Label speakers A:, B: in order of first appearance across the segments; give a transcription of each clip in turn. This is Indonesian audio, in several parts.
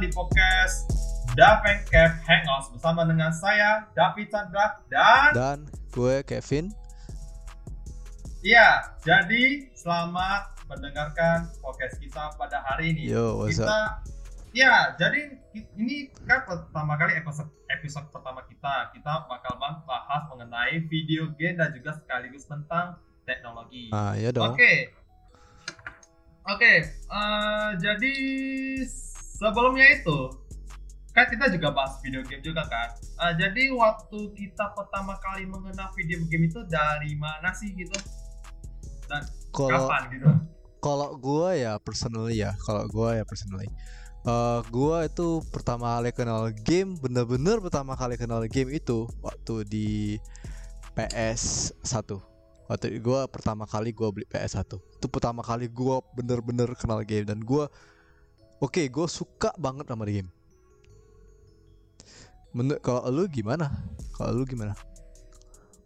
A: Di podcast Daven Cap Hangouts bersama dengan saya David Chandra dan
B: Dan gue Kevin.
A: Iya, jadi selamat mendengarkan podcast kita pada hari ini.
B: Yo, what's
A: kita,
B: up?
A: Ya, jadi ini kan pertama kali episode episode pertama kita. Kita bakal bahas mengenai video game dan juga sekaligus tentang teknologi.
B: Ah, ya dong.
A: Oke. Oke, eh, jadi sebelumnya itu kan kita juga bahas video game juga kan. Eh, jadi waktu kita pertama kali mengenal video game itu dari mana sih gitu? Dan
B: Kalau
A: kapan gitu?
B: kalau gue ya personally ya, kalau gue ya personally. eh gue itu pertama kali kenal game, bener-bener pertama kali kenal game itu waktu di PS 1 Waktu gue pertama kali gue beli PS 1 Itu pertama kali gue bener-bener kenal game dan gue Oke, gue suka banget sama game. Menurut kalau lu gimana? Kalau lu gimana?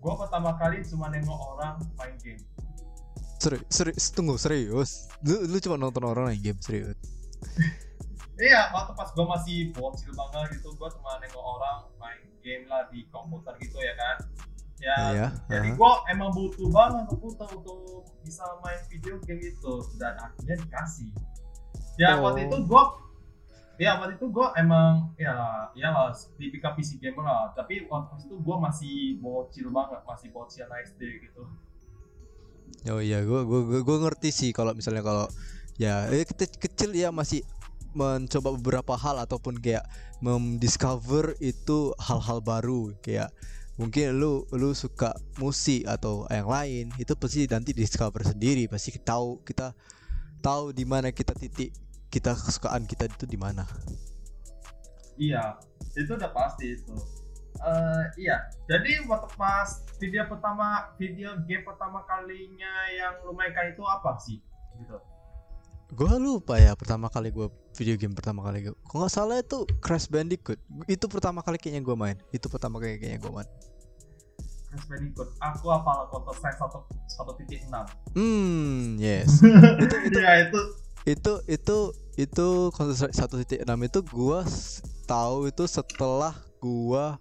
A: Gua pertama kali cuma nengok orang main game.
B: Serius, serius, tunggu serius. Lu, lu cuma nonton orang main game serius.
A: Iya, waktu pas gua masih bocil banget gitu, gua cuma nengok orang main game lah di komputer gitu ya kan. Ya,
B: Iya,
A: jadi
B: aha.
A: gua emang butuh banget komputer untuk bisa main video game itu dan akhirnya dikasih. Ya
B: Oh.
A: waktu itu gua Ya waktu itu gua emang ya ya lah tipikal PC gamer lah. Tapi waktu itu gua masih bocil banget masih bocil SD gitu.
B: Oh iya, gua gua gua, gua ngerti sih kalau misalnya kalau ya eh, kecil, kecil ya masih mencoba beberapa hal ataupun kayak mendiscover itu hal-hal baru. Kayak mungkin lu lu suka musik atau yang lain itu pasti nanti discover sendiri pasti kita tahu kita tahu di mana kita titik kita kesukaan kita itu di mana
A: Iya, itu udah pasti itu. Eh iya, jadi waktu pas video pertama, video game pertama kalinya yang lu mainkan itu apa sih? Gitu.
B: Gua lupa ya pertama kali gua video game pertama kali gua. Kalau nggak salah itu Crash Bandicoot. Itu pertama kali kayaknya gua main. Itu pertama kali kayaknya gua main.
A: Crash Bandicoot. Aku hafal Counter Strike satu satu titik enam.
B: Hmm, yes. itu itu
A: Iya itu.
B: itu itu itu Counter Strike 1.6 itu gua tahu itu setelah gua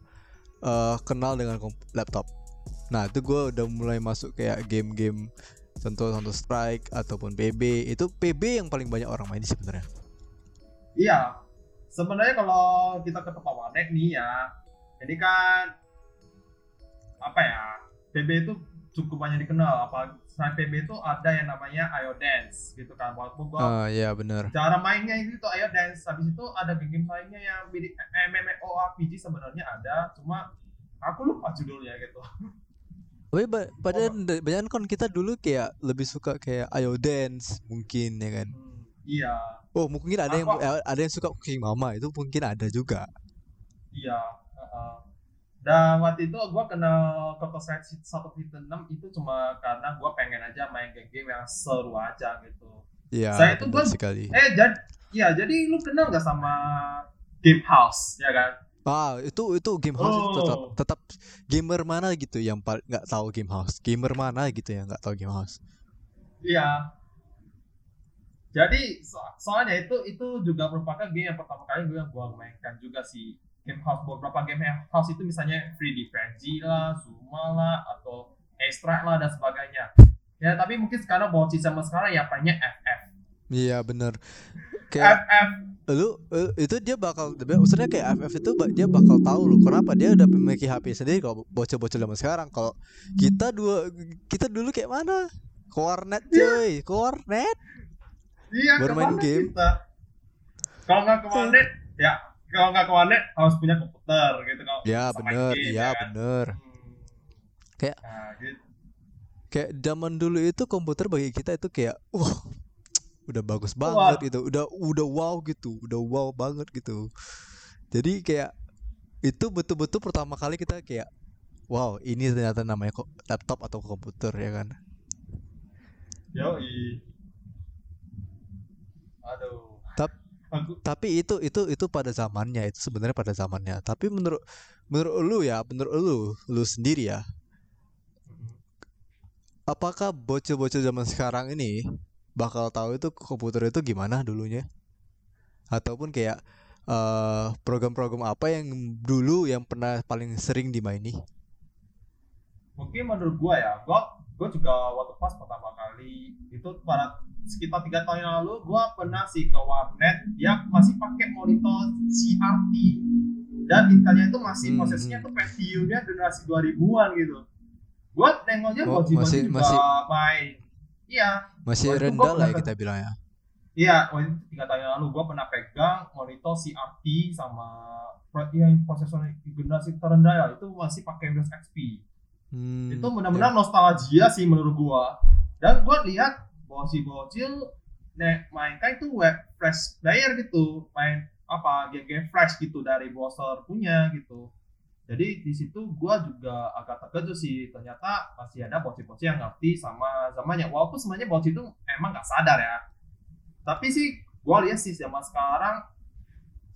B: eh, kenal dengan laptop. Nah, itu gua udah mulai masuk kayak game-game contoh Counter Strike ataupun PB. Itu PB yang paling banyak orang main sebenarnya.
A: Iya. Sebenarnya kalau kita ke tempat Wanek nih ya, ini kan apa ya? PB itu cukup banyak dikenal. Apa selain PB itu ada yang namanya Ayo Dance gitu kan. Walaupun gua
B: Ah, iya benar.
A: cara mainnya itu tuh ayo dance habis itu ada game lainnya yang mirip MMORPG sebenarnya ada cuma aku lupa judulnya gitu
B: Tapi ba- padahal banyak kan kita dulu kayak lebih suka kayak Ayo Dance mungkin ya kan.
A: Hmm, iya
B: Oh, mungkin ada yang
A: Apa?
B: ada yang suka King Mama itu mungkin ada juga.
A: iya uh-uh. Dan waktu itu gua kenal Counter Strike 1.6 itu cuma karena gua pengen aja main game-game yang seru aja gitu
B: Iya,
A: Saya itu gua-
B: sekali.
A: eh jadi iya jadi lu kenal nggak sama Game House ya kan
B: Ah, itu itu game house itu tetap
A: Oh.
B: tetap gamer mana gitu yang paling nggak tahu game house. Gamer mana gitu yang nggak tahu game house.
A: Iya. Jadi so- soalnya itu itu juga merupakan game yang pertama kali gue yang gue mainkan juga sih. Game house beberapa game house itu misalnya 3D Frenzy lah, Zuma lah, atau Extract lah dan sebagainya. Ya tapi mungkin sekarang bocil sama sekarang ya paling FF.
B: Iya, bener. Kayak
A: FF.
B: lu eh, itu dia bakal maksudnya kayak FF itu dia bakal tahu loh kenapa dia udah memiliki HP sendiri kalau bocil-bocil zaman sekarang. Kalau kita dua kita dulu kayak mana? Ke warnet cuy, ke warnet.
A: Iya
B: Baru main
A: ke mana
B: game.
A: kita? Kalau nggak ke warnet, ya kalau nggak ke warnet harus punya komputer gitu kalau
B: Ya bener,
A: game,
B: iya
A: kan?
B: bener.
A: Hmm.
B: Kayak-
A: Nah, gitu.
B: Kayak zaman dulu itu komputer bagi kita itu kayak wah udah bagus banget gitu, udah udah wow gitu, udah wow banget gitu. Jadi kayak itu betul-betul pertama kali kita kayak wow ini ternyata namanya kok laptop atau komputer ya kan.
A: Yoi. Aduh. Aku
B: Tapi itu itu itu pada zamannya itu sebenarnya pada zamannya. Tapi menurut menurut lu ya, menurut lu lu sendiri ya, apakah bocil-bocil zaman sekarang ini bakal tahu itu komputer itu gimana dulunya? ataupun kayak eh, program-program apa yang dulu yang pernah paling sering dimaini
A: mungkin menurut gua ya gua gua juga waktu pas pertama kali itu pada sekitar tiga tahun yang lalu gua pernah sih ke warnet yang masih pakai monitor CRT dan Intelnya itu masih
B: Hmm,
A: prosesnya
B: hmm.
A: tuh Pentium-nya generasi 2000-an gitu. Gua nengoknya
B: Oh, masih-
A: juga
B: masih-
A: main. Iya.
B: masih rendah lah ya kita bilang ya
A: Iya, waktu itu tiga tahun yang lalu gue pernah pegang monitor CRT sama yang prosesor generasi terendah ya itu masih pakai Windows XP.
B: Hmm,
A: itu benar-benar nostalgia sih menurut gua. Dan gua lihat bocil-bocil nek mainkan itu web flash player gitu, main apa game-game flash gitu dari browser punya gitu. Jadi di situ gua juga agak terkejut sih ternyata masih ada bocil-bocil yang ngerti sama zamannya. Walaupun sebenarnya bocil itu emang nggak sadar ya. Tapi sih gua lihat sih zaman sekarang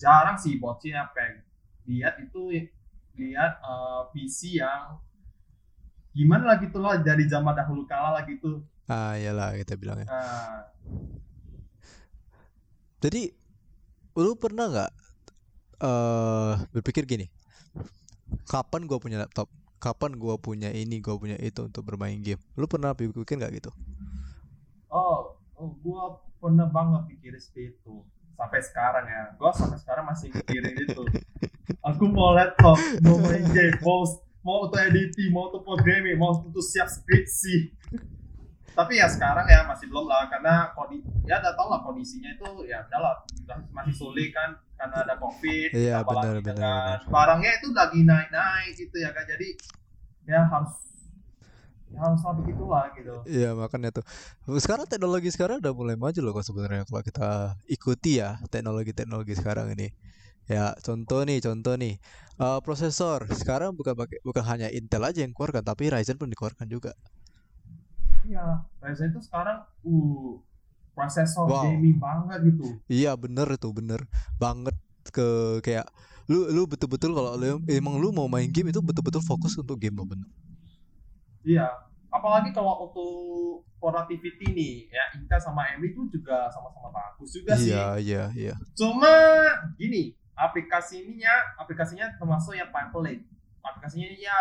A: jarang sih bocil yang peng lihat itu lihat eh, PC yang gimana lah gitu loh dari zaman dahulu kala lah gitu.
B: ah iyalah kita bilang ya.
A: Nah,
B: jadi lu pernah nggak eh berpikir gini? Kapan gua punya laptop? Kapan gua punya ini gua punya itu untuk bermain game? Lu pernah pikir nggak gitu?
A: Oh, oh gua pernah banget pikirin seperti itu. Sampai sekarang ya. Gua sampai sekarang masih mikirin itu. Aku mau laptop, mau main game, mau mau untuk editing, mau untuk programming, mau untuk siap skripsi. Tapi ya sekarang ya masih belum lah karena kodi ya udah tau lah kondisinya itu ya udahlah udah masih sulit kan karena ada covid
B: Iya,
A: ditambah
B: benar, benar,
A: dengan
B: benar.
A: barangnya itu lagi naik naik gitu ya kan jadi ya harus ya harus lah begitulah gitu
B: Iya makanya tuh sekarang teknologi sekarang udah mulai maju loh kok sebenarnya kalau kita ikuti ya teknologi-teknologi sekarang ini ya contoh nih contoh nih eh, prosesor sekarang bukan pakai bukan hanya Intel aja yang keluarkan tapi Ryzen pun dikeluarkan juga
A: Iya, Ryzen itu sekarang uh prosesor
B: Wow.
A: gaming banget gitu.
B: iya bener itu bener banget ke kayak lu lu betul-betul kalau lu emang lu mau main game itu betul-betul fokus untuk game lo bener
A: Iya, apalagi kalau untuk productivity nih, ya Intel sama AMD itu juga sama-sama bagus juga sih.
B: iya iya iya
A: Cuma gini, aplikasinya aplikasinya termasuk yang paling pelit. Aplikasinya ya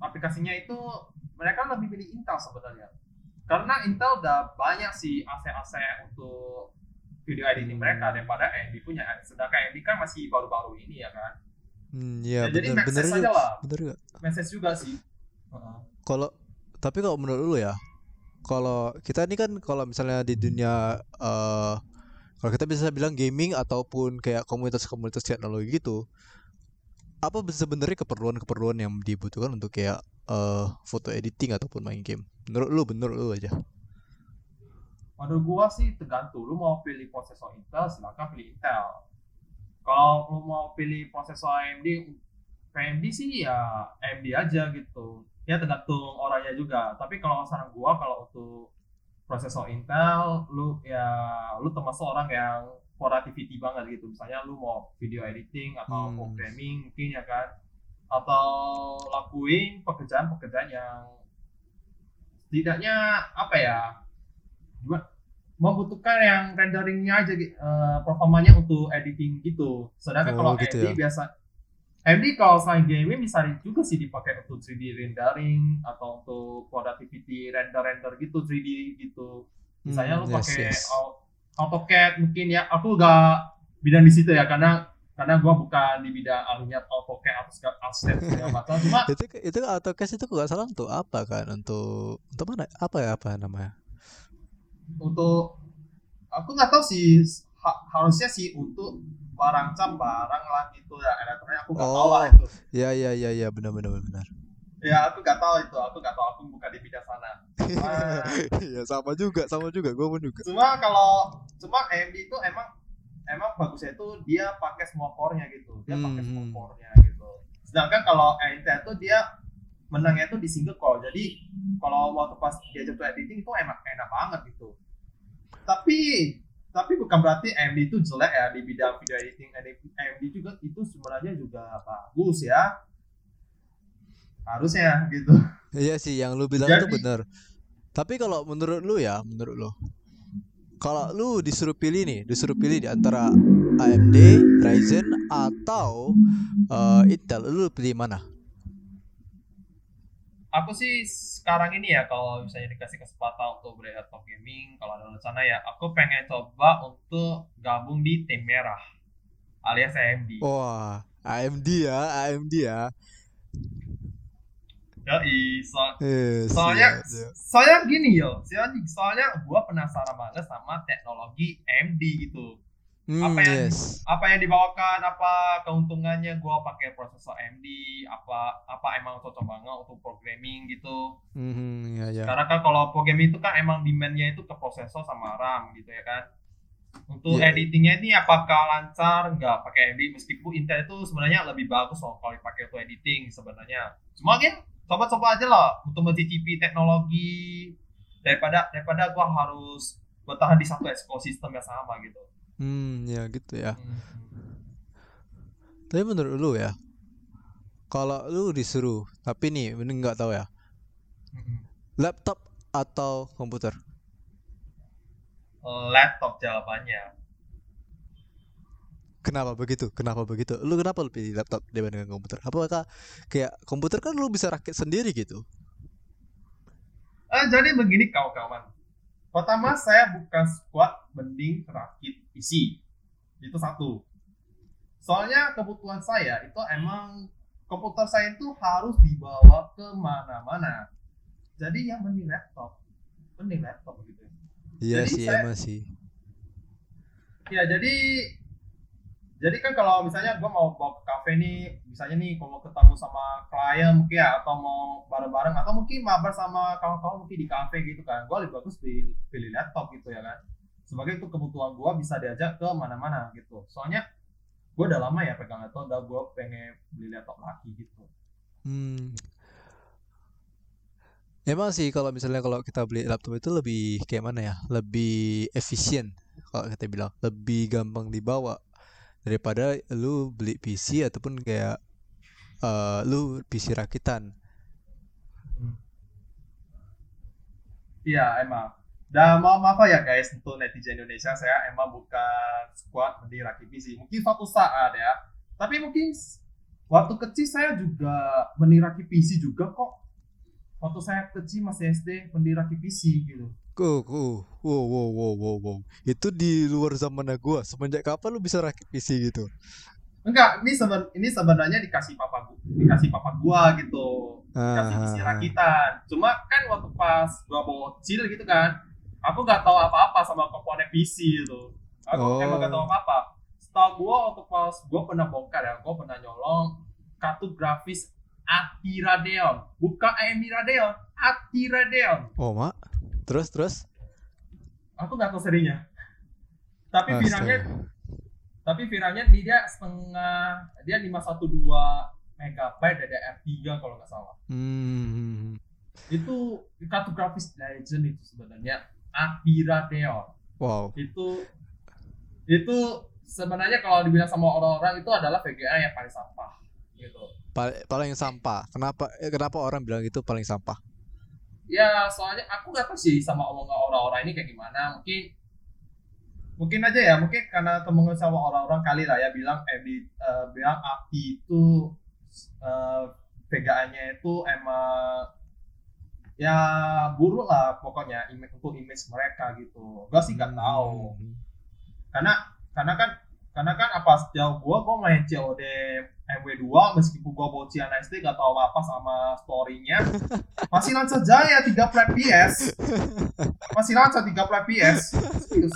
A: aplikasinya itu mereka lebih pilih Intel sebenarnya. Karena Intel udah banyak sih aset-aset untuk video editing
B: Hmm.
A: mereka daripada AMD punya. Sedangkan AMD kan masih baru-baru ini ya kan.
B: hmm, iya
A: Ya, jadi
B: bener
A: make
B: bener juga
A: aja lah.
B: bener juga
A: Message juga sih. Heeh.
B: kalau tapi kalau menurut lu ya kalau kita ini kan kalau misalnya di dunia eh kalau kita bisa bilang gaming ataupun kayak komunitas-komunitas teknologi gitu apa sebenarnya keperluan-keperluan yang dibutuhkan untuk kayak eh foto editing ataupun main game menurut lu menurut lu aja
A: Menurut gua sih tergantung lu mau pilih prosesor Intel silakan pilih Intel. Kalau lu mau pilih prosesor AMD AMD sih ya AMD aja gitu. Ya tergantung orangnya juga. Tapi kalau saran gua kalau untuk prosesor Intel lu ya lu termasuk orang yang productivity banget gitu. Misalnya lu mau video editing atau
B: Hmm.
A: programming mungkin ya kan atau lakuin pekerjaan-pekerjaan yang setidaknya apa ya membutuhkan yang renderingnya aja eh, performanya untuk editing gitu. Sedangkan
B: Oh,
A: kalau
B: gitu
A: AMD
B: ya.
A: biasa AMD kalau selain gaming bisa juga sih dipakai untuk 3D rendering atau untuk productivity render-render gitu 3D gitu. Misalnya
B: Hmm,
A: lu
B: yes,
A: pakai
B: yes.
A: Au- AutoCAD mungkin ya. Aku gak bidang di situ ya karena karena gua bukan di bidang ahlinya AutoCAD atau segala aset segala macam. Cuma
B: itu itu AutoCAD itu nggak salah untuk apa kan untuk untuk mana apa ya apa namanya
A: untuk aku nggak tahu sih ha- harusnya sih untuk barang cam barang lah gitu ya elektronik aku nggak tahu lah
B: Oh.
A: itu.
B: ya ya ya ya benar benar benar.
A: Ya aku nggak tahu itu aku nggak tahu aku bukan di bidang sana. Cuma,
B: ya sama juga sama juga gue pun juga.
A: Cuma kalau cuma AMD itu emang emang bagusnya itu dia pakai semua core-nya gitu dia pakai semua
B: Hmm.
A: core-nya gitu. Sedangkan kalau Intel itu dia menangnya itu di single core jadi kalau waktu pas dia jatuh editing itu enak enak banget gitu. Tapi tapi bukan berarti AMD itu jelek ya di bidang video editing AMD juga itu sebenarnya juga bagus ya harusnya gitu
B: Iya sih yang lu bilang itu bener. Tapi kalau menurut lu ya, menurut lu kalau lu disuruh pilih nih, disuruh pilih di antara AMD, Ryzen atau uh, Intel, lu pilih mana?
A: Aku sih sekarang ini ya kalau misalnya dikasih kesempatan untuk beli laptop gaming, kalau ada rencana ya, aku pengen coba untuk gabung di tim merah alias AMD.
B: Wah, AMD ya, AMD ya.
A: Ya, so,
B: Eh,
A: soalnya
B: siap, siap.
A: soalnya gini yo, soalnya soalnya gua penasaran banget sama teknologi AMD gitu.
B: Hmm,
A: apa yang
B: yes.
A: apa yang dibawakan, apa keuntungannya gua pakai prosesor AMD, apa apa emang cocok banget untuk programming gitu.
B: Mhm, ya ya.
A: Karena kan kalau programming itu kan emang demandnya itu ke prosesor sama RAM gitu ya kan. Untuk
B: Iya.
A: editingnya ini apakah lancar nggak pakai AMD meskipun Intel itu sebenarnya lebih bagus loh kalau dipakai untuk editing sebenarnya. Cuma ya coba-coba aja lah untuk mencicipi teknologi daripada daripada gua harus bertahan di satu ekosistem yang sama gitu.
B: Hmm, ya gitu ya.
A: Hmm.
B: Tapi menurut lu ya, kalau lu disuruh, tapi nih, ini nggak tahu ya,
A: Hmm.
B: laptop atau komputer?
A: Laptop jawabannya.
B: Kenapa begitu? Kenapa begitu? Lu kenapa lu pilih laptop dibandingkan komputer? Apakah kayak komputer kan lu bisa rakit sendiri gitu?
A: Eh, jadi begini kawan-kawan. Pertama saya bukan squad mending rakit PC. Itu satu. Soalnya kebutuhan saya itu emang komputer saya itu harus dibawa ke mana-mana. Jadi ya mending laptop. Mending laptop gitu.
B: Iya
A: Jadi
B: sih,
A: saya-
B: emang sih.
A: Ya jadi jadi kan kalau misalnya gue mau bawa ke kafe nih, misalnya nih kalau ketemu sama klien mungkin ya atau mau bareng-bareng atau mungkin mabar sama kawan-kawan mungkin di kafe gitu kan, gue lebih bagus pilih, pilih laptop gitu ya kan. Sebagai itu kebutuhan gue bisa diajak ke mana-mana gitu. Soalnya gue udah lama ya pegang laptop, udah gue pengen beli laptop lagi gitu.
B: Hmm. Emang sih kalau misalnya kalau kita beli laptop itu lebih kayak mana ya? Lebih efisien kalau kita bilang, lebih gampang dibawa daripada lu beli PC ataupun kayak eh lu PC rakitan.
A: Iya emang. Dan mau maaf ya guys untuk netizen Indonesia saya emang bukan squad rakit PC. Mungkin suatu saat ya. Tapi mungkin waktu kecil saya juga mending rakit PC juga kok. Waktu saya kecil masih SD mending rakit PC gitu.
B: Oh, oh, wow, wow, wow, wow, wow. Itu di luar zaman gua. Semenjak kapan lu bisa rakit PC gitu?
A: Enggak, ini seben ini sebenarnya dikasih papa gua, dikasih papa gua gitu. Dikasih PC
B: Ah,
A: rakitan. Cuma kan waktu pas gua bocil gitu kan, aku nggak tahu apa-apa sama komponen PC itu. Aku
B: Oh.
A: emang nggak tahu apa-apa. Setahu gua waktu pas gua pernah bongkar ya, gua pernah nyolong kartu grafis ATI Radeon, bukan AMD Radeon, ATI Radeon.
B: Oh, mak. Terus, terus?
A: Aku nggak tahu serinya. Tapi viralnya,
B: Astaga.
A: tapi viralnya dia setengah, dia 512 megabyte DDR3 kalau nggak salah.
B: Hmm.
A: itu kartu grafis legend itu sebenarnya Akira Deon
B: Wow.
A: itu itu sebenarnya kalau dibilang sama orang-orang itu adalah VGA yang paling sampah gitu
B: Paling, paling sampah. Kenapa eh, kenapa orang bilang itu paling sampah?
A: ya soalnya aku nggak tahu sih sama omongan orang-orang ini kayak gimana mungkin mungkin aja ya mungkin karena temen sama orang-orang kali lah ya bilang eh di- eh, bilang api itu eh, VGA-nya itu emang ya buruk lah pokoknya image untuk image mereka gitu. Gua sih nggak tahu.
B: Hmm.
A: karena karena kan karena kan apa sejauh gua gua main COD MW2 meskipun gua bocil SD gak tahu apa sama story-nya. Masih lancar jaya 3 fps masih lancar 3 fps serius.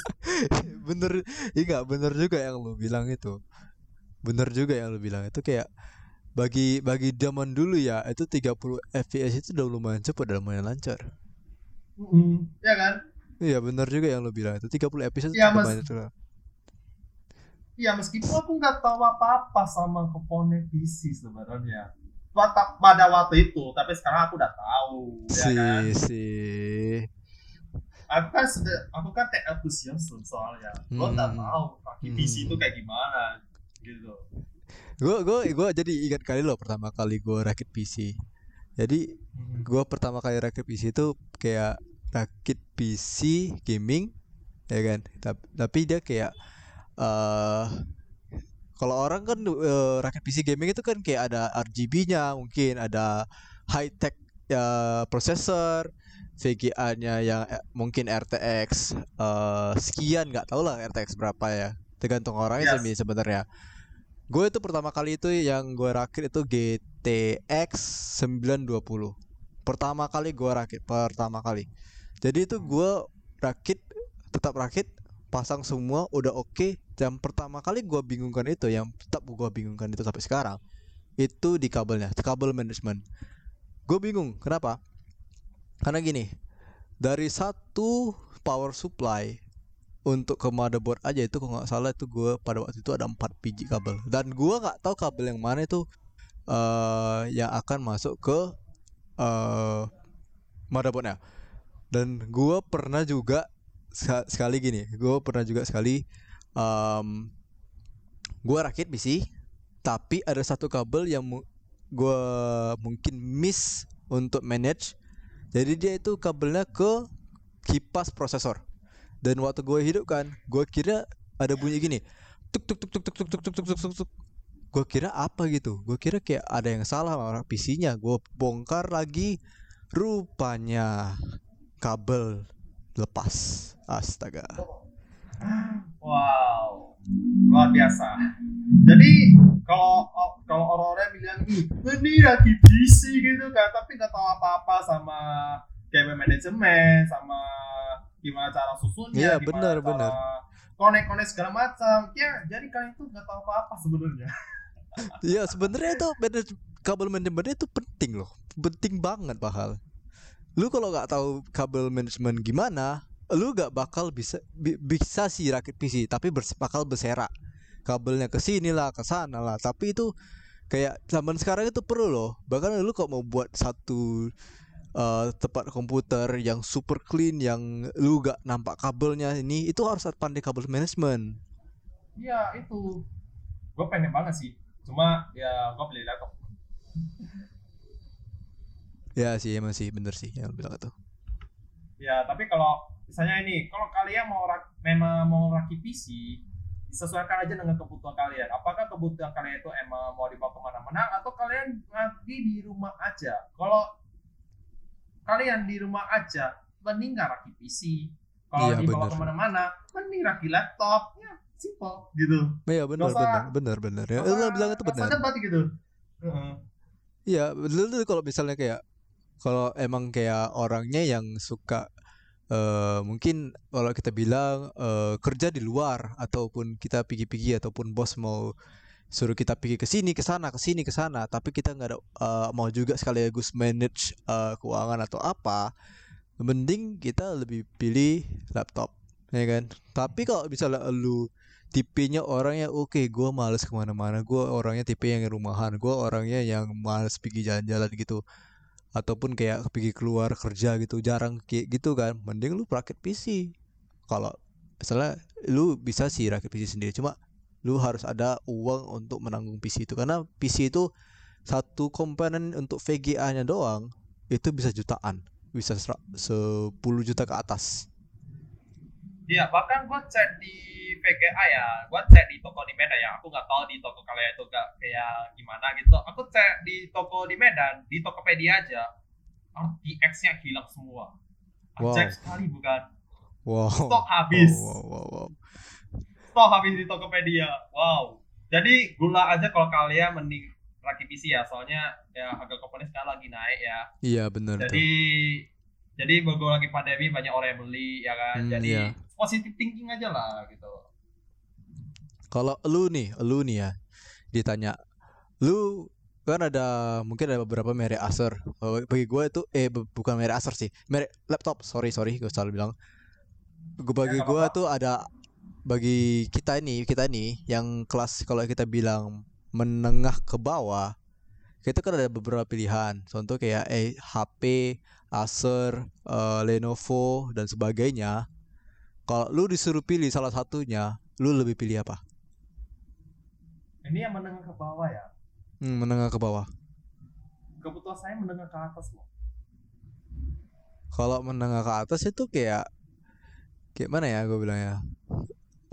B: Bener, iya bener juga yang lu bilang itu. Bener juga yang lu bilang. Itu kayak bagi bagi zaman dulu ya itu 30 fps itu udah lumayan cepat udah lumayan lancar.
A: Mm, ya kan
B: Iya bener juga yang lu bilang itu 30 fps itu
A: Iya,
B: udah
A: Mas.
B: lumayan cepat.
A: ya meskipun aku nggak tahu apa-apa sama komponen PC sebenarnya pada, pada waktu itu tapi sekarang aku udah tahu ya kan
B: Si si.
A: aku kan sudah aku kan tech enthusiast soalnya
B: Hmm.
A: nggak tahu pakai PC itu
B: Hmm.
A: kayak gimana gitu
B: Gue gue gue jadi ingat kali loh pertama kali gue rakit PC. Jadi
A: Hmm.
B: gue pertama kali rakit PC itu kayak rakit PC gaming ya kan Tap- tapi dia kayak eh kalau orang kan eh, rakit PC gaming itu kan kayak ada RGB-nya mungkin ada high tech ya prosesor VGA-nya yang eh, mungkin RTX eh, sekian nggak tahu lah RTX berapa ya tergantung orangnya
A: Yes.
B: sih sebenarnya gue itu pertama kali itu yang gue rakit itu GTX 920 pertama kali gue rakit pertama kali. Jadi itu gue rakit tetap rakit pasang semua udah oke. Yang pertama kali gua bingungkan itu yang tetap gua bingungkan itu sampai sekarang itu di kabelnya kabel manajemen gue bingung kenapa? Karena gini dari satu power supply untuk ke motherboard aja itu kalau nggak salah itu gue pada waktu itu ada empat biji kabel. Dan gua nggak tahu kabel yang mana itu eh yang akan masuk ke eh motherboardnya. Dan gua pernah juga seka- sekali gini gue pernah juga sekali um, gue rakit PC tapi ada satu kabel yang mu- gue mungkin miss untuk manage. Jadi dia itu kabelnya ke kipas prosesor dan waktu gue hidupkan gue kira ada bunyi gini tuk tuk tuk tuk tuk tuk tuk tuk tuk tuk tuk tuk gue kira apa gitu gue kira kayak ada yang salah sama PC-nya gue bongkar lagi rupanya kabel lepas astaga
A: Wow, luar biasa. Jadi kalau kalau orang-orang bilang ini lagi PC gitu kan, tapi nggak tahu apa-apa sama game manajemen, sama gimana cara susunnya,
B: Iya,
A: gimana
B: benar,
A: cara
B: benar.
A: konek-konek segala macam. Ya, jadi kalian itu nggak tahu apa-apa sebenarnya.
B: Iya sebenarnya itu manaj- kabel manajemen itu penting loh penting banget bahal lu kalau nggak tahu kabel manajemen gimana lu nggak bakal bisa bi- bisa sih rakit PC tapi bakal berserak kabelnya ke sini lah ke sana lah tapi itu kayak zaman sekarang itu perlu loh bahkan lu kok mau buat satu eh, tempat komputer yang super clean yang lu gak nampak kabelnya ini itu harus pandai kabel manajemen
A: Iya itu, gue pengen banget sih. Cuma ya gue beli laptop.
B: ya sih emang sih bener sih yang bilang itu
A: Ya, tapi kalau misalnya ini, kalau kalian mau rak, memang mau rakit PC, sesuaikan aja dengan kebutuhan kalian. Apakah kebutuhan kalian itu emang mau dibawa ke mana-mana atau kalian nanti di rumah aja? Kalau kalian di rumah aja, mending nggak rakit PC. Kalau
B: Iya,
A: dibawa
B: ke
A: mana-mana, mending rakit laptop. Ya, simple gitu.
B: Iya benar benar benar benar ya lu bilang itu benar
A: debat gitu. Heeh.
B: Iya lu kalau misalnya kayak kalau emang kayak orangnya yang suka eh mungkin kalau kita bilang eh, kerja di luar ataupun kita pergi-pergi ataupun bos mau suruh kita pergi ke sini ke sana ke sini ke sana. Tapi kita nggak ada eh, mau juga sekaligus manage eh, keuangan atau apa mending kita lebih pilih laptop ya kan? Tapi kalau misalnya lu tipenya orangnya oke gue males ke mana-mana gue orangnya tipe yang rumahan gue orangnya yang males pergi jalan-jalan gitu ataupun kayak pergi keluar kerja gitu jarang gitu kan mending lu rakit PC kalau misalnya lu bisa sih rakit PC sendiri. Cuma lu harus ada uang untuk menanggung PC itu karena PC itu satu komponen untuk VGA nya doang itu bisa jutaan bisa sera- 10 juta ke atas
A: Iya, bahkan gue cek di VGA ya, gue cek di toko di Medan ya. Aku nggak tahu di toko kalian itu gak kayak gimana gitu. Aku cek di toko di Medan, di Tokopedia aja, RTX-nya hilang semua.
B: Wow.
A: Ajaib sekali bukan?
B: wow
A: Stok habis,
B: wow wow, wow.
A: Stok habis di Tokopedia. Wow. Jadi gula aja kalau kalian mending rakit PC ya, soalnya ya harga komponen sekarang lagi naik ya.
B: iya benar tuh
A: Jadi jadi bagus lagi pandemi banyak orang yang beli ya kan.
B: Hmm,
A: Jadi
B: iya.
A: positive thinking aja lah gitu.
B: Kalau lu nih, lu nih ya, ditanya, lu kan ada mungkin ada beberapa merek Acer. Oh, Bagi gue itu eh bu- bukan merek Acer sih, merek laptop. Sorry sorry, gue salah bilang. Gue bagi
A: nggak
B: gue tuh ada bagi kita ini kita nih yang kelas kalau kita bilang menengah ke bawah, kita kan ada beberapa pilihan. Contoh kayak eh HP, Acer, eh, Lenovo dan sebagainya. Kalau lu disuruh pilih salah satunya, lu lebih pilih apa?
A: Ini yang menengah ke bawah ya.
B: Hmm, menengah ke bawah.
A: Kebutuhan saya menengah ke atas loh.
B: Kalau menengah ke atas itu kayak kayak mana ya gue bilang ya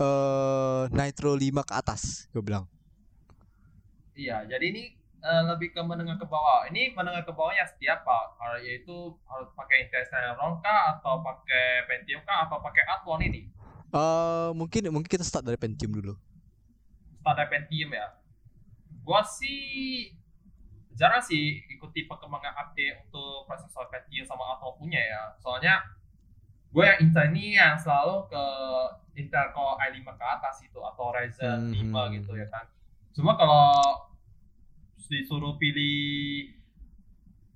B: eh Nitro 5 ke atas gue bilang
A: Iya, jadi ini eh, lebih ke menengah ke bawah. Ini menengah ke bawahnya setiap pak, Kalau yaitu harus pakai Intel Celeron kah, atau pakai Pentium kah, atau pakai Athlon ini?
B: eh mungkin mungkin kita start dari Pentium dulu
A: Standar Pentium ya. Gua sih jarang sih ikuti perkembangan update untuk prosesor Pentium sama Athlon punya ya. Soalnya gue yang Intel ini yang selalu ke Intel Core i5 ke atas itu atau Ryzen 5
B: Mhm.
A: gitu ya kan. Cuma kalau disuruh pilih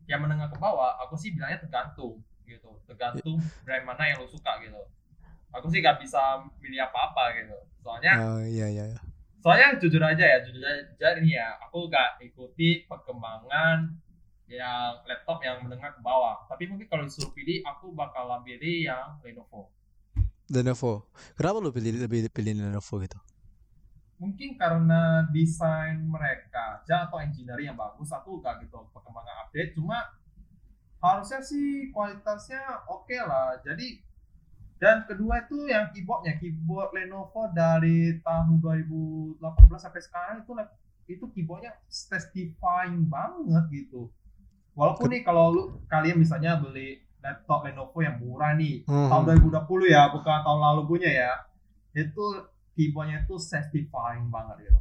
A: yang menengah ke bawah, aku sih bilangnya tergantung gitu. Tergantung brand mana yang lo suka gitu. Aku sih gak bisa milih apa-apa gitu. Soalnya
B: Oh iya iya iya.
A: soalnya jujur aja ya jujur aja nih ya aku gak ikuti perkembangan yang laptop yang menengah ke bawah. Tapi mungkin kalau disuruh pilih aku bakal pilih yang Lenovo.
B: Lenovo. Kenapa lu pilih lebih pilih Lenovo gitu?
A: Mungkin karena desain mereka aja atau engineering yang bagus aku gak gitu perkembangan update. Cuma harusnya sih kualitasnya oke lah. Jadi dan kedua itu yang keyboardnya. Keyboard Lenovo dari tahun 2018 sampai sekarang itu itu keyboardnya testifying banget gitu walaupun nih kalau lu kalian misalnya beli laptop Lenovo yang murah nih
B: Hmm.
A: tahun 2020 ya bukan tahun lalu punya ya itu keyboardnya itu testifying banget gitu.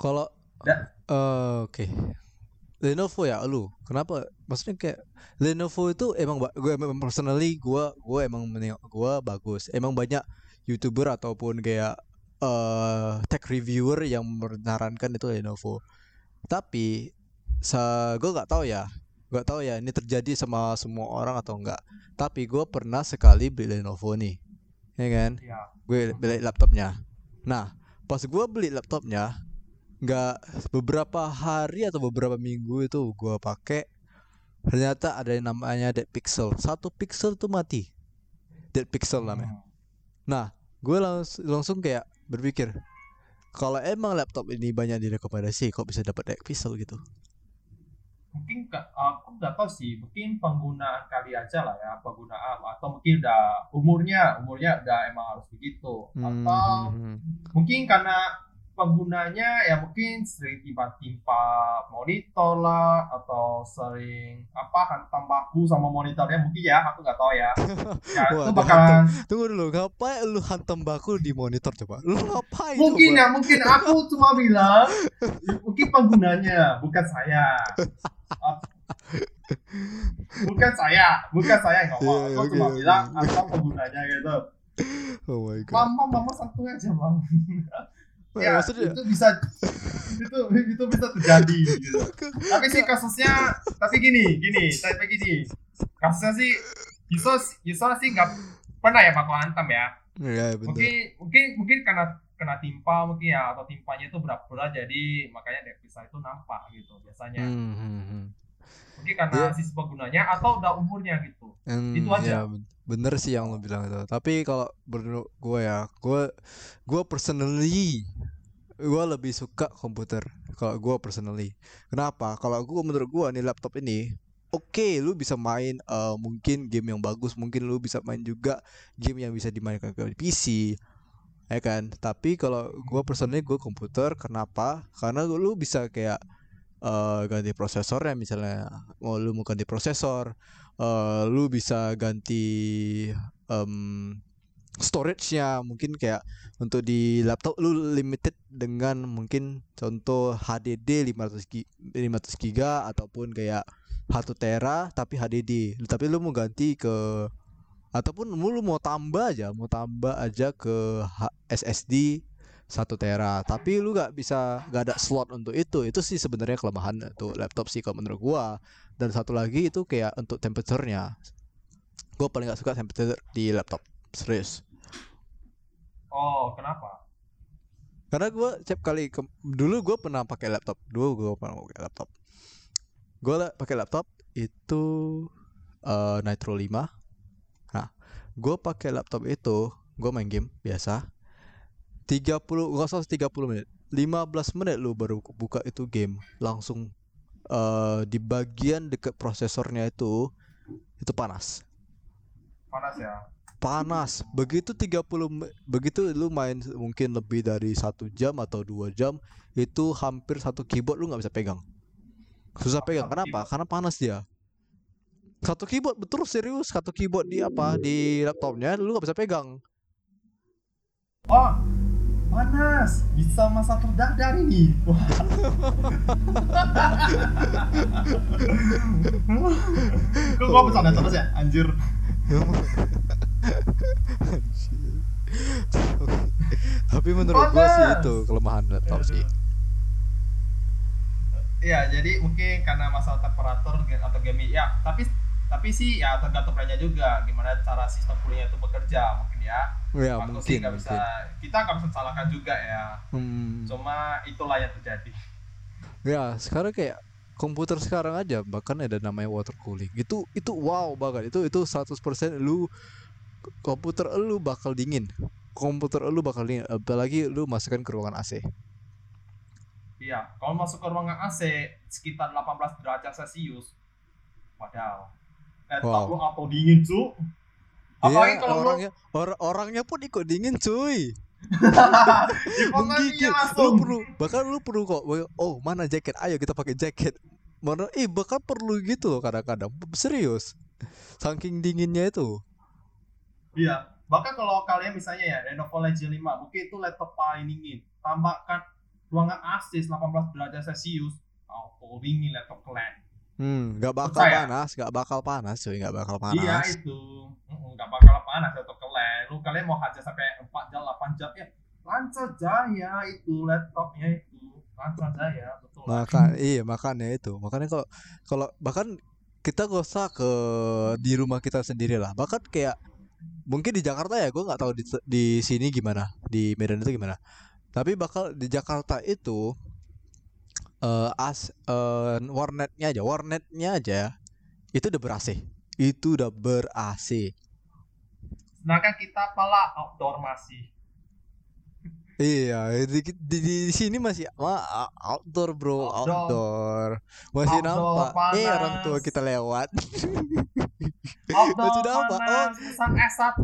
B: Kalau eh, oke. Lenovo ya lu. Kenapa? Maksudnya kayak Lenovo itu emang gue emang personally gue gue emang gue bagus. Emang banyak youtuber ataupun kayak eh tech reviewer yang menyarankan itu Lenovo. Tapi gue nggak tahu ya nggak tahu ya ini terjadi sama semua orang atau enggak tapi gue pernah sekali beli Lenovo nih ya kan?
A: Ya
B: gue beli laptopnya. Nah pas gue beli laptopnya nggak beberapa hari atau beberapa minggu itu gue pakai ternyata ada yang namanya dead pixel. Satu pixel tuh mati. Dead pixel namanya. Nah gue langsung langsung kayak berpikir kalau emang laptop ini banyak direkomendasi kok bisa dapat dead pixel gitu
A: mungkin aku nggak tahu sih mungkin penggunaan kali aja lah ya penggunaan atau mungkin udah umurnya umurnya udah emang harus begitu.
B: Hmm,
A: atau
B: hmm, hmm.
A: mungkin karena penggunanya ya mungkin sering timpa-timpa monitor lah atau sering apa hantam baku sama monitornya mungkin ya aku nggak tahu ya. Ya
B: Wah,
A: itu bakalan
B: tunggu dulu ngapain lu hantam bakul di monitor coba? Lu ngapain
A: mungkin
B: coba?
A: ya mungkin aku cuma bilang mungkin penggunanya bukan saya bukan saya bukan saya yang ngomong
B: Iya,
A: aku
B: oke,
A: cuma
B: oke,
A: bilang atau penggunanya gitu.
B: Oh my god.
A: Mama mama santuy aja bang
B: Wah,
A: ya
B: maksudnya?
A: itu bisa itu itu bisa terjadi gitu. tapi sih kasusnya tapi gini gini tapi gini. Kasusnya sih Yusuf Yusuf sih nggak pernah ya bakal hantam ya.
B: Ya
A: mungkin mungkin mungkin karena kena timpa mungkin ya atau timpanya itu berat-berat jadi makanya devisa itu nampak gitu biasanya
B: Hmm, hmm, hmm.
A: mungkin karena
B: Iya.
A: sisi penggunanya atau udah umurnya gitu
B: Hmm,
A: Itu
B: ya,
A: aja.
B: ben- bener sih yang lo bilang itu. Tapi kalau menurut gue ya, gue gue personally gue lebih suka komputer. Kalau gue personally, kenapa? Kalau gue menurut gue nih laptop ini, oke, lu bisa main eh, mungkin game yang bagus, mungkin lu bisa main juga game yang bisa dimainkan ke PC, ya kan? Tapi kalau gue personally gue komputer, kenapa? Karena lu bisa kayak eh, ganti prosesornya misalnya, mau lu mau ganti prosesor eh lu bisa ganti em, storage-nya mungkin kayak untuk di laptop lu limited dengan mungkin contoh HDD 500 gi 500 giga ataupun kayak 1 tera tapi HDD tapi lu mau ganti ke ataupun lu mau tambah aja mau tambah aja ke SSD 1 tera. Tapi lu gak bisa gak ada slot untuk itu. Itu sih sebenarnya kelemahan tuh laptop sih kalau menurut gua. Dan satu lagi itu kayak untuk temperature-nya gue paling gak suka temperature di laptop. Serius.
A: Oh kenapa?
B: Karena gue setiap kali ke- dulu gue pernah pakai laptop. Dulu gue pernah pakai laptop. Gue pakai laptop itu eh, Nitro 5 nah gue pakai laptop itu gue main game biasa. 30 gak usah 30 menit. 15 menit lu baru buka itu game. Langsung eh, di bagian dekat prosesornya itu itu panas.
A: Panas ya?
B: Panas. Begitu 30 me- begitu lu main mungkin lebih dari satu jam atau dua jam itu hampir satu keyboard lu nggak bisa pegang. Susah pegang. Kenapa? karena panas dia satu keyboard betul serius satu keyboard di apa di laptopnya lu nggak bisa pegang
A: Oh, panas. Bisa masa terdadar ini. Kok gua bercanda terus ya? Anjir.
B: tapi menurut gua sih itu kelemahan laptop sih
A: Iya, jadi mungkin karena masalah temperatur atau gaming ya, tapi tapi sih ya tergantung brandnya juga gimana cara sistem coolingnya itu bekerja mungkin ya.
B: ya
A: Aku sih
B: mungkin
A: nggak bisa
B: mungkin
A: kita nggak bisa salahkan juga ya.
B: Hmm.
A: Cuma itulah yang terjadi.
B: Ya, sekarang kayak komputer sekarang aja bahkan ada namanya water cooling. Itu itu wow banget. Itu itu 100% lu komputer lu bakal dingin. Komputer lu bakal dingin apalagi lu masukkan ke ruangan AC.
A: Iya, kalau masuk ke ruangan AC sekitar 18 derajat Celcius, wadaw. Laptop
B: Wow.
A: lu auto dingin, cu. Apalagi
B: Iya,
A: kalau lu
B: orangnya or- orangnya pun ikut dingin, cuy. Menggigit. Lu perlu bahkan lu perlu kok. Oh, mana jaket? Ayo kita pakai jaket. Mana eh bahkan perlu gitu loh kadang-kadang. Serius. Saking dinginnya itu.
A: Iya, bahkan kalau kalian misalnya ya Lenovo Legion 5, mungkin itu laptop paling dingin. Tambahkan ruangan AC 18 derajat Celcius, auto dingin laptop kalian.
B: Hmm, nggak bakal
A: Percaya?
B: panas, nggak bakal panas, cuy, nggak bakal panas.
A: Iya itu, nggak bakal panas laptop kalian. Lu kalian mau hajar sampai 4 jam, 8 jam ya, lancar jaya itu laptopnya itu, lancar jaya betul.
B: Maka iya makanya itu. Makanya kalau kalau bahkan kita gak usah ke di rumah kita sendiri lah. Bahkan kayak mungkin di Jakarta ya gue nggak tahu di di sini gimana, di Medan itu gimana. Tapi bakal di Jakarta itu eh as eh warnetnya aja, warnetnya aja itu udah ber AC. Itu udah ber AC.
A: Sedangkan kita pala outdoor masih.
B: Iya, di, di, di sini masih wah, outdoor bro,
A: Outdoor.
B: outdoor. Masih
A: Outdoor,
B: nampak. Eh orang tua
A: panas.
B: kita lewat.
A: Outdoor
B: Itu udah apa?
A: panas, pesan S1.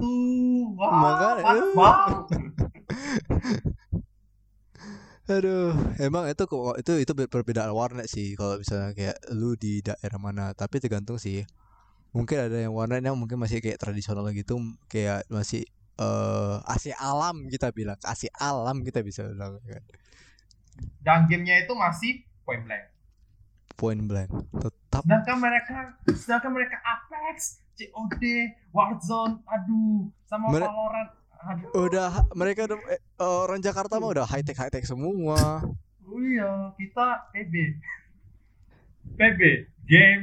A: Wah,
B: Makanya,
A: panas
B: eh.
A: banget.
B: Aduh, emang itu kok itu itu perbedaan warnet sih kalau misalnya kayak lu di daerah mana, tapi tergantung sih. Mungkin ada yang warnetnya mungkin masih kayak tradisional gitu, kayak masih eh AC alam kita bilang, AC alam kita bisa bilang kan.
A: Dan gamenya itu masih point blank.
B: Point blank. Tetap
A: Sedangkan mereka, sedangkan mereka Apex, COD, Warzone, aduh, sama
B: Mere-
A: Valorant, aduh.
B: udah mereka udah eh, orang Jakarta mah udah high tech high tech semua.
A: Oh iya, kita PB. PB, game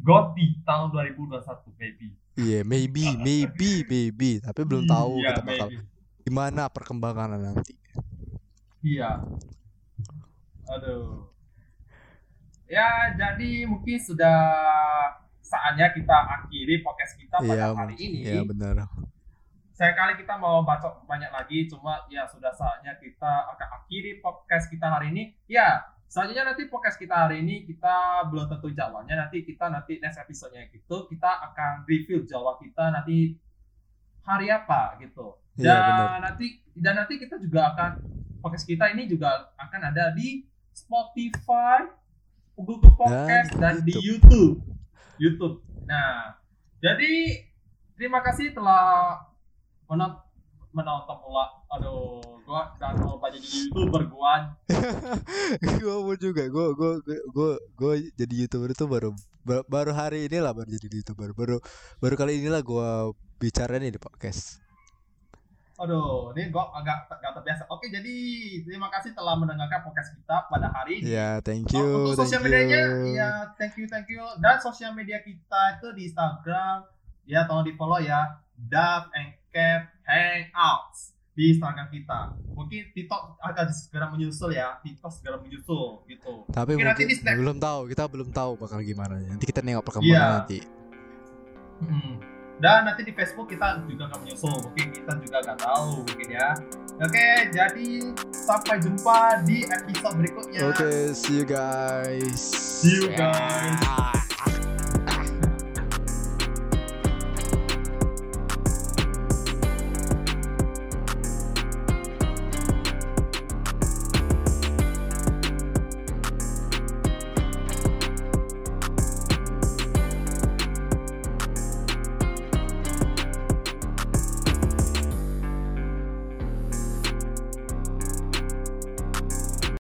A: GOTY tahun 2021, baby.
B: Iya, maybe, maybe, maybe, tapi belum tahu
A: Iya,
B: kita bakal
A: maybe.
B: gimana perkembangannya nanti.
A: Iya. Aduh. Ya, jadi mungkin sudah saatnya kita akhiri podcast kita pada
B: Iya,
A: hari ini.
B: Iya benar.
A: Saya kali kita mau baca banyak lagi, cuma ya sudah saatnya kita akan akhiri podcast kita hari ini. Ya, selanjutnya nanti podcast kita hari ini kita belum tentu jadwalnya. Nanti kita nanti next episode-nya gitu kita akan review jadwal kita nanti hari apa gitu.
B: Iya,
A: Dan
B: benar.
A: nanti dan nanti kita juga akan podcast kita ini juga akan ada di Spotify, Google Podcast dan, di YouTube. YouTube. Nah, jadi terima kasih telah menonton menonton pula. Aduh, gua dan mau jadi youtuber gua.
B: gue mau juga gue gue gue gue jadi youtuber itu baru ba- baru hari ini lah baru jadi youtuber baru baru kali inilah gue bicara nih di podcast
A: Aduh, ini gua agak gak terbiasa. Oke, jadi terima kasih telah mendengarkan podcast kita pada hari ini.
B: ya thank
A: Oh,
B: you
A: untuk sosial medianya, ya thank you, thank you. Dan sosial media kita itu di Instagram, ya tolong di follow ya. Dove and Kev Hangouts di Instagram kita. Mungkin TikTok akan segera menyusul ya. TikTok segera menyusul gitu.
B: tapi
A: Mungkin nanti
B: mungkin
A: di snap.
B: belum tahu kita belum tahu bakal gimana nanti kita nengok perkembangan
A: Iya.
B: nanti
A: Hmm. Dan nanti di Facebook kita juga akan menyusul. Mungkin kita juga nggak tahu mungkin ya. Oke, jadi sampai jumpa di episode berikutnya.
B: oke see you guys
A: See you guys.
B: Yeah.